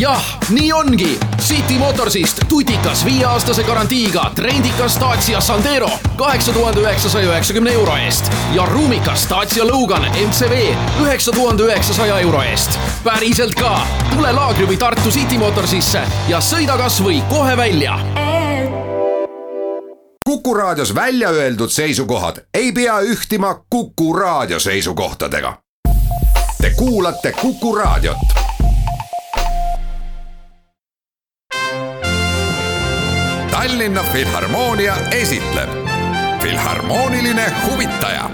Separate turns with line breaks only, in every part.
jah, nii ongi. City Motorsist tutikas viieaastase garantiiga trendikas Dacia Sandero kaheksa tuhande üheksasaja üheksakümne euro eest ja ruumikas Dacia Logan MCV üheksa tuhande üheksasaja euro eest. päriselt ka. tule Laagri või Tartu City Motorsisse ja sõida kasvõi kohe välja
Kuku Raadios välja öeldud seisukohad ei pea ühtima Kuku Raadio seisukohtadega. Te kuulate Kuku Raadiot. Tallinna Filharmoonia esitleb Filharmooniline huvitaja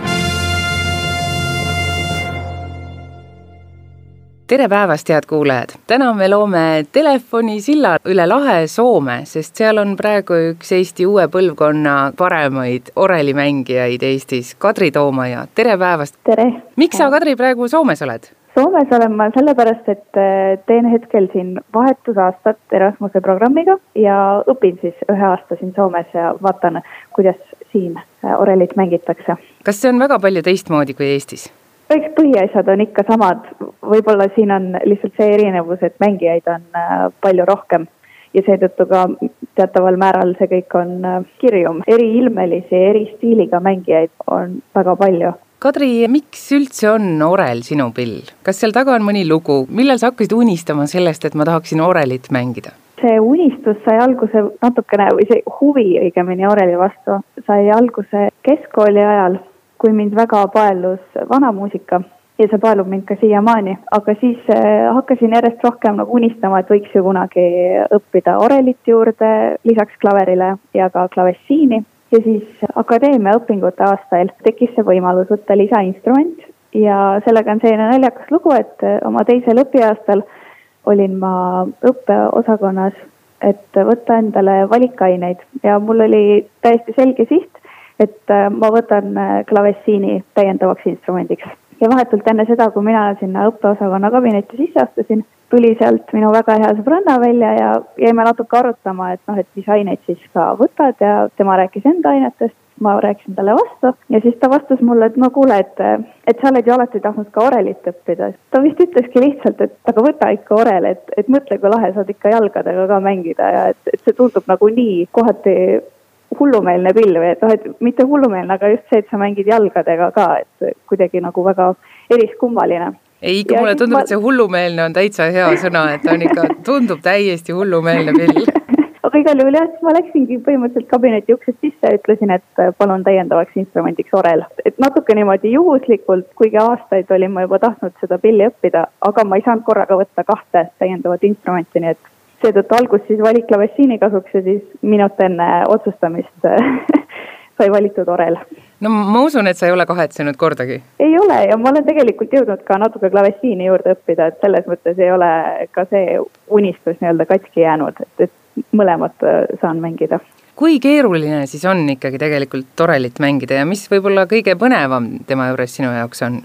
tere päevast, head kuulajad! täna me loome telefonisilla üle lahe Soome, sest seal on praegu üks Eesti uue põlvkonna paremaid orelimängijaid Eestis, Kadri Toomaja, tere päevast!
tere!
miks sa, Kadri, praegu Soomes oled?
Soomes olen ma sellepärast, et äh, teen hetkel siin vahetusaastat Erasmuse programmiga ja õpin siis ühe aasta siin Soomes ja vaatan, kuidas siin äh, orelit mängitakse.
kas see on väga palju teistmoodi kui Eestis?
eks põhiasjad on ikka samad, võib-olla siin on lihtsalt see erinevus, et mängijaid on äh, palju rohkem ja seetõttu ka teataval määral see kõik on kirjum. eriilmelisi, eri stiiliga mängijaid on väga palju.
Kadri, miks üldse on orel sinu pill, kas seal taga on mõni lugu, millal sa hakkasid unistama sellest, et ma tahaksin orelit mängida?
see unistus sai alguse natukene või see huvi õigemini oreli vastu sai alguse keskkooli ajal kui mind väga paelus vanamuusika ja see paelub mind ka siiamaani, aga siis äh, hakkasin järjest rohkem nagu unistama, et võiks ju kunagi õppida orelit juurde, lisaks klaverile ja ka klavessiini. Ja siis akadeemia õpingute aastail tekkis see võimalus võtta lisainstrument ja sellega on selline naljakas lugu, et äh, oma teisel õpiaastal olin ma õppeosakonnas, et võtta endale valikaineid ja mul oli täiesti selge siht et äh, ma võtan äh, klavessiini täiendavaks instrumendiks. ja vahetult enne seda, kui mina sinna õppeosakonna kabinetti sisse astusin, tuli sealt minu väga hea sõbranna välja ja jäime natuke arutama, et noh, et mis aineid siis ka võtad ja tema rääkis enda ainetest ma rääkisin talle vastu ja siis ta vastas mulle, et no kuule, et, et sa oled ju alati tahtnud ka orelit õppida. ta vist ütleski lihtsalt, et aga võta ikka orel, et, et mõtle, kui lahe saad ikka jalgadega ka mängida ja et, et see tundub nagu nii kohati hullumeelne pilv, et noh, et mitte hullumeelne, aga just see, et sa mängid jalgadega ka, et kuidagi nagu väga eriskummaline
ei, ikka mulle tundub ma..., et see hullumeelne on täitsa hea sõna, et ta on ikka, tundub täiesti hullumeelne pill
aga igal juhul jah, ma läksingi põhimõtteliselt kabineti uksest sisse ja ütlesin, et palun täiendavaks instrumendiks orel. et natuke niimoodi juhuslikult, kuigi aastaid olin ma juba tahtnud seda pilli õppida, aga ma ei saanud korraga võtta kahte täiendavat instrumenti, nii et seetõttu algus siis valik klavessiini kasuks ja siis minut enne otsustamist sai valitud orel.
No ma usun, et sa ei ole kahetsenud kordagi.
ei ole ja ma olen tegelikult jõudnud ka natuke klavessiini juurde õppida, et selles mõttes ei ole ka see unistus nii-öelda katki jäänud, et, et mõlemat äh, saan mängida
kui keeruline siis on ikkagi tegelikult orelit mängida ja mis võib-olla kõige põnevam tema juures sinu jaoks on?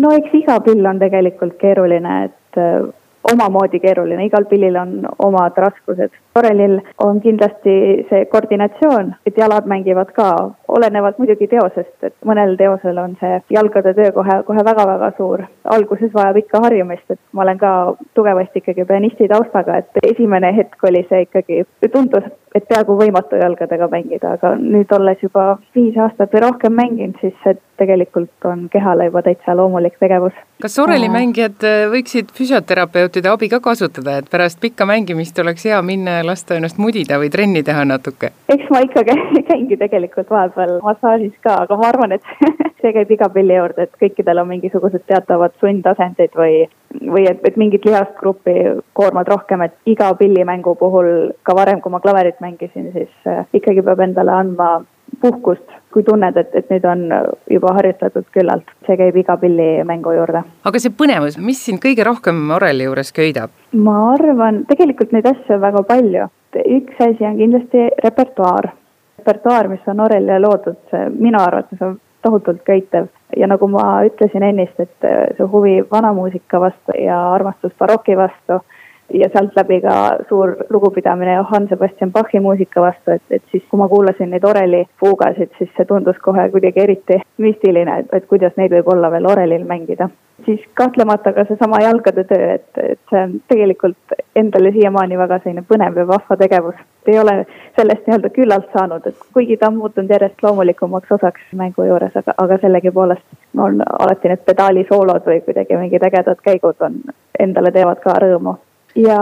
no eks iga pill on tegelikult keeruline, et äh, omamoodi keeruline, igal pillil on omad raskused. Orelil on kindlasti see koordinatsioon, et jalad mängivad ka, olenevalt muidugi teosest, et mõnel teosel on see jalgade töö kohe, kohe väga-väga suur. alguses vajab ikka harjumist, et ma olen ka tugevasti ikkagi pianisti taustaga, et esimene hetk oli see ikkagi, tundus, et peaaegu võimatu jalgadega mängida, aga nüüd olles juba viis aastat või rohkem mänginud, siis see tegelikult on kehale juba täitsa loomulik tegevus.
kas orelimängijad võiksid füsioterapeutide abi ka kasutada, et pärast pikka mängimist oleks hea minna ja lasta ennast mudida või trenni teha natuke?
eks ma ikka käingi tegelikult vahepeal massaažis ka, aga ma arvan, et see käib iga pilli juurde, et kõikidel on mingisugused teatavad sundasendid või, või et, et mingit lihasgruppi koormad rohkem, et iga pillimängu puhul, ka varem, kui ma klaverit mängisin, siis äh, ikkagi peab endale andma puhkust, kui tunned, et, et nüüd on juba harjutatud küllalt, see käib iga pillimängu juurde.
aga see põnevus, mis sind kõige rohkem oreli juures köidab?
ma arvan, tegelikult neid asju on väga palju. üks asi on kindlasti repertuaar. repertuaar, mis on orelile loodud, see minu arvates on tohutult köitev ja nagu ma ütlesin ennist, et see huvi vanamuusika vastu ja armastus baroki vastu ja sealt läbi ka suur lugupidamine Johann Sebastian Bachi muusika vastu, et, et siis kui ma kuulasin neid oreli fuugasid, siis see tundus kohe kuidagi eriti müstiline, et, et kuidas neid võib olla veel orelil mängida siis kahtlemata ka seesama jalgade töö, et, et see on tegelikult endale siiamaani väga selline põnev ja vahva tegevus. ei ole sellest nii-öelda küllalt saanud, et kuigi ta on muutunud järjest loomulikumaks osaks mängu juures, aga, aga sellegipoolest on alati need pedaalisoolod või kuidagi mingid ägedad käigud on, endale teevad ka rõõmu. Ja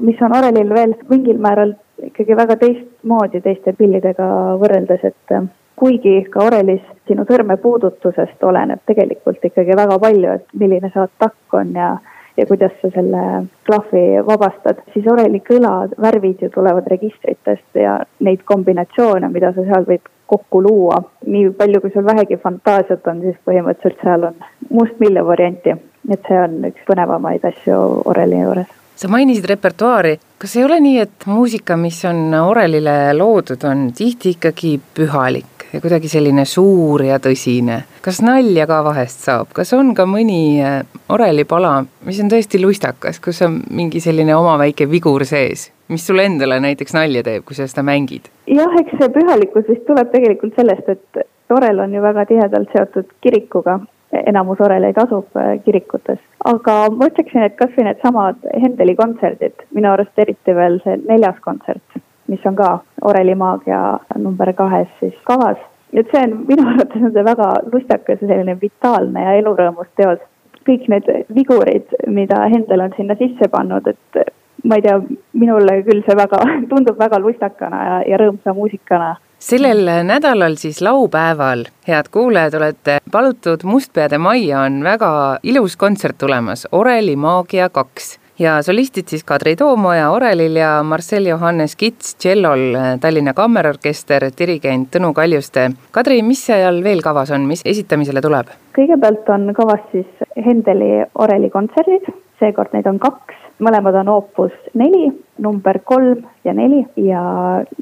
mis on orelil veel mingil määral ikkagi väga teistmoodi teiste pillidega võrreldes, et kuigi ka orelis sinu sõrmepuudutusest oleneb tegelikult ikkagi väga palju, et milline see atakk on ja, ja kuidas sa selle klahvi vabastad, siis oreli kõla värvid ju tulevad registritest ja neid kombinatsioone, mida sa seal võid kokku luua, nii palju, kui sul vähegi fantaasiat on, siis põhimõtteliselt seal on mustmiljon varianti. et see on üks põnevamaid asju oreli juures
sa mainisid repertuaari, kas ei ole nii, et muusika, mis on orelile loodud, on tihti ikkagi pühalik? ja kuidagi selline suur ja tõsine. kas nalja ka vahest saab, kas on ka mõni äh, orelipala, mis on tõesti lustakas, kus on mingi selline oma väike vigur sees, mis sulle endale näiteks nalja teeb, kui sa seda mängid?
jah, eks see pühalikkus vist tuleb tegelikult sellest, et orel on ju väga tihedalt seotud kirikuga, enamus oreleid asub äh, kirikutes. aga ma ütleksin, et kasvõi needsamad Hendeli kontserdid, minu arust eriti veel see neljas kontsert mis on ka Oreli maagia number kahes siis kavas. et see on minu arvates on see väga lustakas ja selline vitaalne ja elurõõmus teos. kõik need vigurid, mida Hendel on sinna sisse pannud, et ma ei tea, minule küll see väga, tundub väga lustakana ja, ja rõõmsa muusikana
sellel nädalal siis laupäeval, head kuulajad, olete palutud Mustpeade majja, on väga ilus kontsert tulemas, Oreli maagia kaks ja solistid siis Kadri Toomoja orelil ja Marcel Johannes Kits tšellol, Tallinna Kammerorkester, dirigent Tõnu Kaljuste. Kadri, mis seal veel kavas on, mis esitamisele tuleb?
kõigepealt on kavas siis Hendeli oreli kontserdid, seekord neid on kaks, mõlemad on oopus neli, number kolm ja neli ja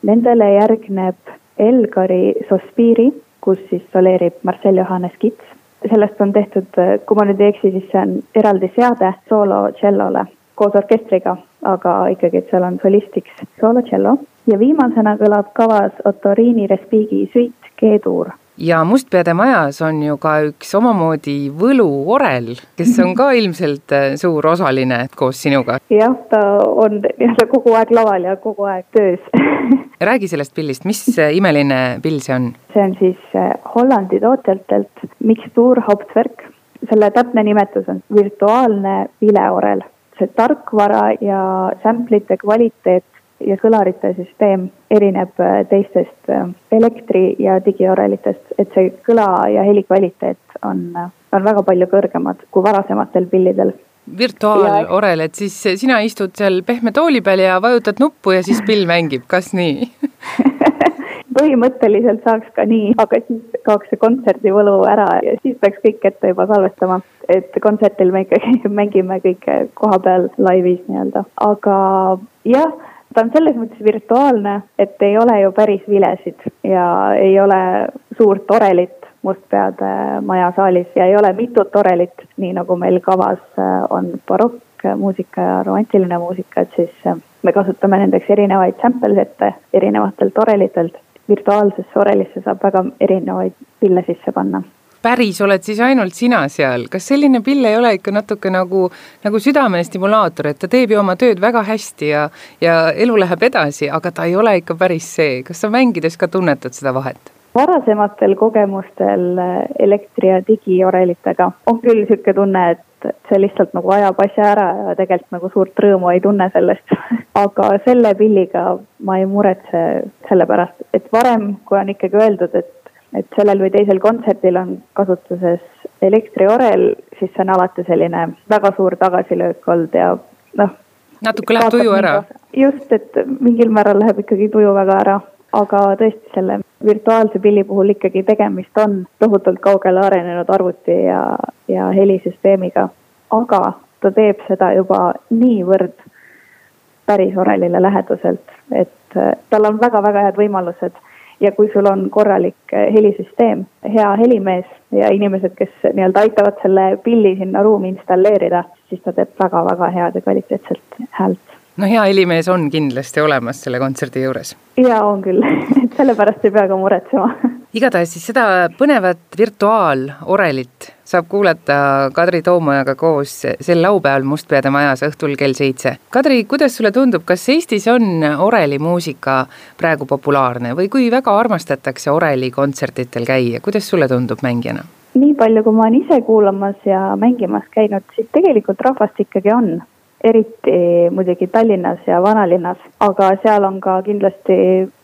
nendele järgneb Elgari Sospiiri, kus siis soleerib Marcel Johannes Kits sellest on tehtud, kui ma nüüd ei eksi, siis see on eraldi seade soolo tšellole koos orkestriga, aga ikkagi, et seal on solistiks soolo tšello. ja viimasena kõlab kavas Ottorini Respighi süit G-tuur
ja Mustpeade majas on ju ka üks omamoodi võluorel, kes on ka ilmselt äh, suur osaline koos sinuga.
jah, ta on nii-öelda kogu aeg laval ja kogu aeg töös
räägi sellest pillist, mis äh, imeline pill see on?
see on siis äh, Hollandi tootjatelt Mixtuur Hauptwerk. selle täpne nimetus on virtuaalne vileorel see tarkvara ja samplite kvaliteet ja kõlarite süsteem erineb äh, teistest äh, elektri- ja digiorelitest, et see kõla ja heli kvaliteet on, äh, on väga palju kõrgemad kui varasematel pillidel.
Virtuaalorel, et siis sina istud seal pehme tooli peal ja vajutad nuppu ja siis pill mängib, kas nii?
Põhimõtteliselt saaks ka nii, aga siis kaoks see kontserdivõlu ära ja siis peaks kõik ette juba salvestama. et kontserdil me ikkagi mängime kõike koha peal laivis nii-öelda, aga jah, ta on selles mõttes virtuaalne, et ei ole ju päris vilesid ja ei ole suurt orelit Mustpeade maja saalis ja ei ole mitut orelit, nii nagu meil kavas on barokkmuusika ja romantiline muusika, et siis me kasutame nendeks erinevaid sample sette erinevatelt orelitelt virtuaalsesse orelisse saab väga erinevaid pille sisse panna
päris oled siis ainult sina seal, kas selline pill ei ole ikka natuke nagu, nagu südamestimulaator, et ta teeb ju oma tööd väga hästi ja, ja elu läheb edasi, aga ta ei ole ikka päris see, kas sa mängides ka tunnetad seda vahet?
varasematel kogemustel elektri- ja digiorelitega on küll niisugune tunne, et see lihtsalt nagu ajab asja ära ja tegelikult nagu suurt rõõmu ei tunne sellest. Aga selle pilliga ma ei muretse selle pärast, et varem, kui on ikkagi öeldud, et, et sellel või teisel kontserdil on kasutuses elektriorel, siis see on alati selline väga suur tagasilöök olnud ja noh.
natuke läheb tuju ära.
just, et mingil määral läheb ikkagi tuju väga ära, aga tõesti selle virtuaalse pilli puhul ikkagi tegemist on tohutult kaugele arenenud arvuti ja, ja helisüsteemiga, aga ta teeb seda juba niivõrd päris orelile läheduselt, et äh, tal on väga-väga head võimalused ja kui sul on korralik äh, helisüsteem, hea helimees ja inimesed, kes nii-öelda aitavad selle pilli sinna ruumi installeerida, siis ta teeb väga-väga head ja kvaliteetset häält.
No hea helimees on kindlasti olemas selle kontserdi juures.
jaa, on küll. Et sellepärast ei pea ka muretsema
igatahes siis seda põnevat virtuaalorelit saab kuulata Kadri Toomajaga koos sel laupäeval Mustpeade majas õhtul kell seitse. Kadri, kuidas sulle tundub, kas Eestis on orelimuusika praegu populaarne või kui väga armastatakse orelikontserditel käia, kuidas sulle tundub mängijana?
nii palju, kui ma olen ise kuulamas ja mängimas käinud, siis tegelikult rahvast ikkagi on eriti muidugi Tallinnas ja vanalinnas, aga seal on ka kindlasti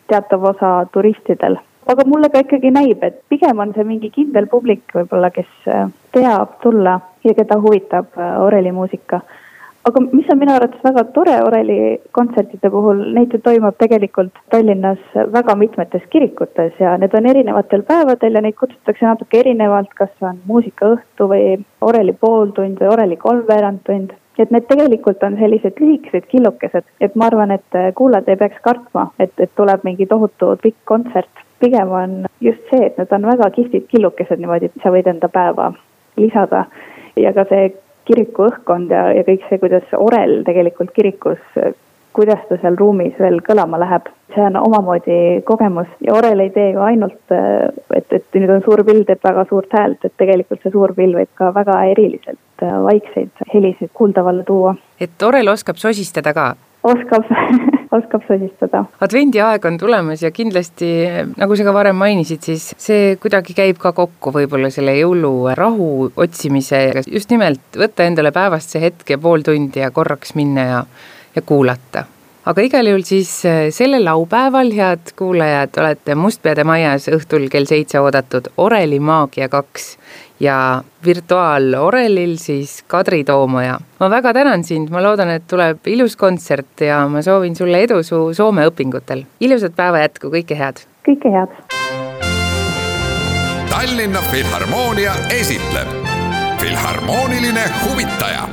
teatav osa turistidel. Aga mulle ka ikkagi näib, et pigem on see mingi kindel publik võib-olla, kes äh, teab tulla ja keda huvitab äh, orelimuusika. aga mis on minu arvates väga tore oreli kontsertide puhul, neid ju toimub tegelikult Tallinnas väga mitmetes kirikutes ja need on erinevatel päevadel ja neid kutsutakse natuke erinevalt, kas on muusikaõhtu või oreli pooltund või oreli kolmveerandtund et need tegelikult on sellised lühikesed killukesed, et ma arvan, et äh, kuulajad ei peaks kartma, et, et tuleb mingi tohutu pikk kontsert. Pigem on just see, et need on väga kihvtid killukesed niimoodi, et sa võid enda päeva lisada ja ka see kiriku õhkkond ja, ja kõik see, kuidas orel tegelikult kirikus kuidas ta seal ruumis veel kõlama läheb. see on omamoodi kogemus ja Orel ei tee ju ainult, et, et nüüd on suur pill, teeb väga suurt häält, et tegelikult see suur pill võib ka väga eriliselt vaikseid helisid kuuldavale tuua.
et Orel oskab sosistada ka?
Oskab oskab sosistada.
advendiaeg on tulemas ja kindlasti, nagu sa ka varem mainisid, siis see kuidagi käib ka kokku võib-olla selle jõulurahu otsimisega, just nimelt võtta endale päevast see hetk ja pool tundi ja korraks minna ja ja kuulata. aga igal juhul siis äh, sellel laupäeval, head kuulajad, olete Mustpeade majas õhtul kell seitse oodatud Oreli maagia kaks ja virtuaalorelil siis Kadri Toomaja. ma väga tänan sind, ma loodan, et tuleb ilus kontsert ja ma soovin sulle edu su Soome õpingutel. ilusat päeva jätku, kõike head!
kõike head!
Tallinna Filharmoonia esitleb Filharmooniline huvitaja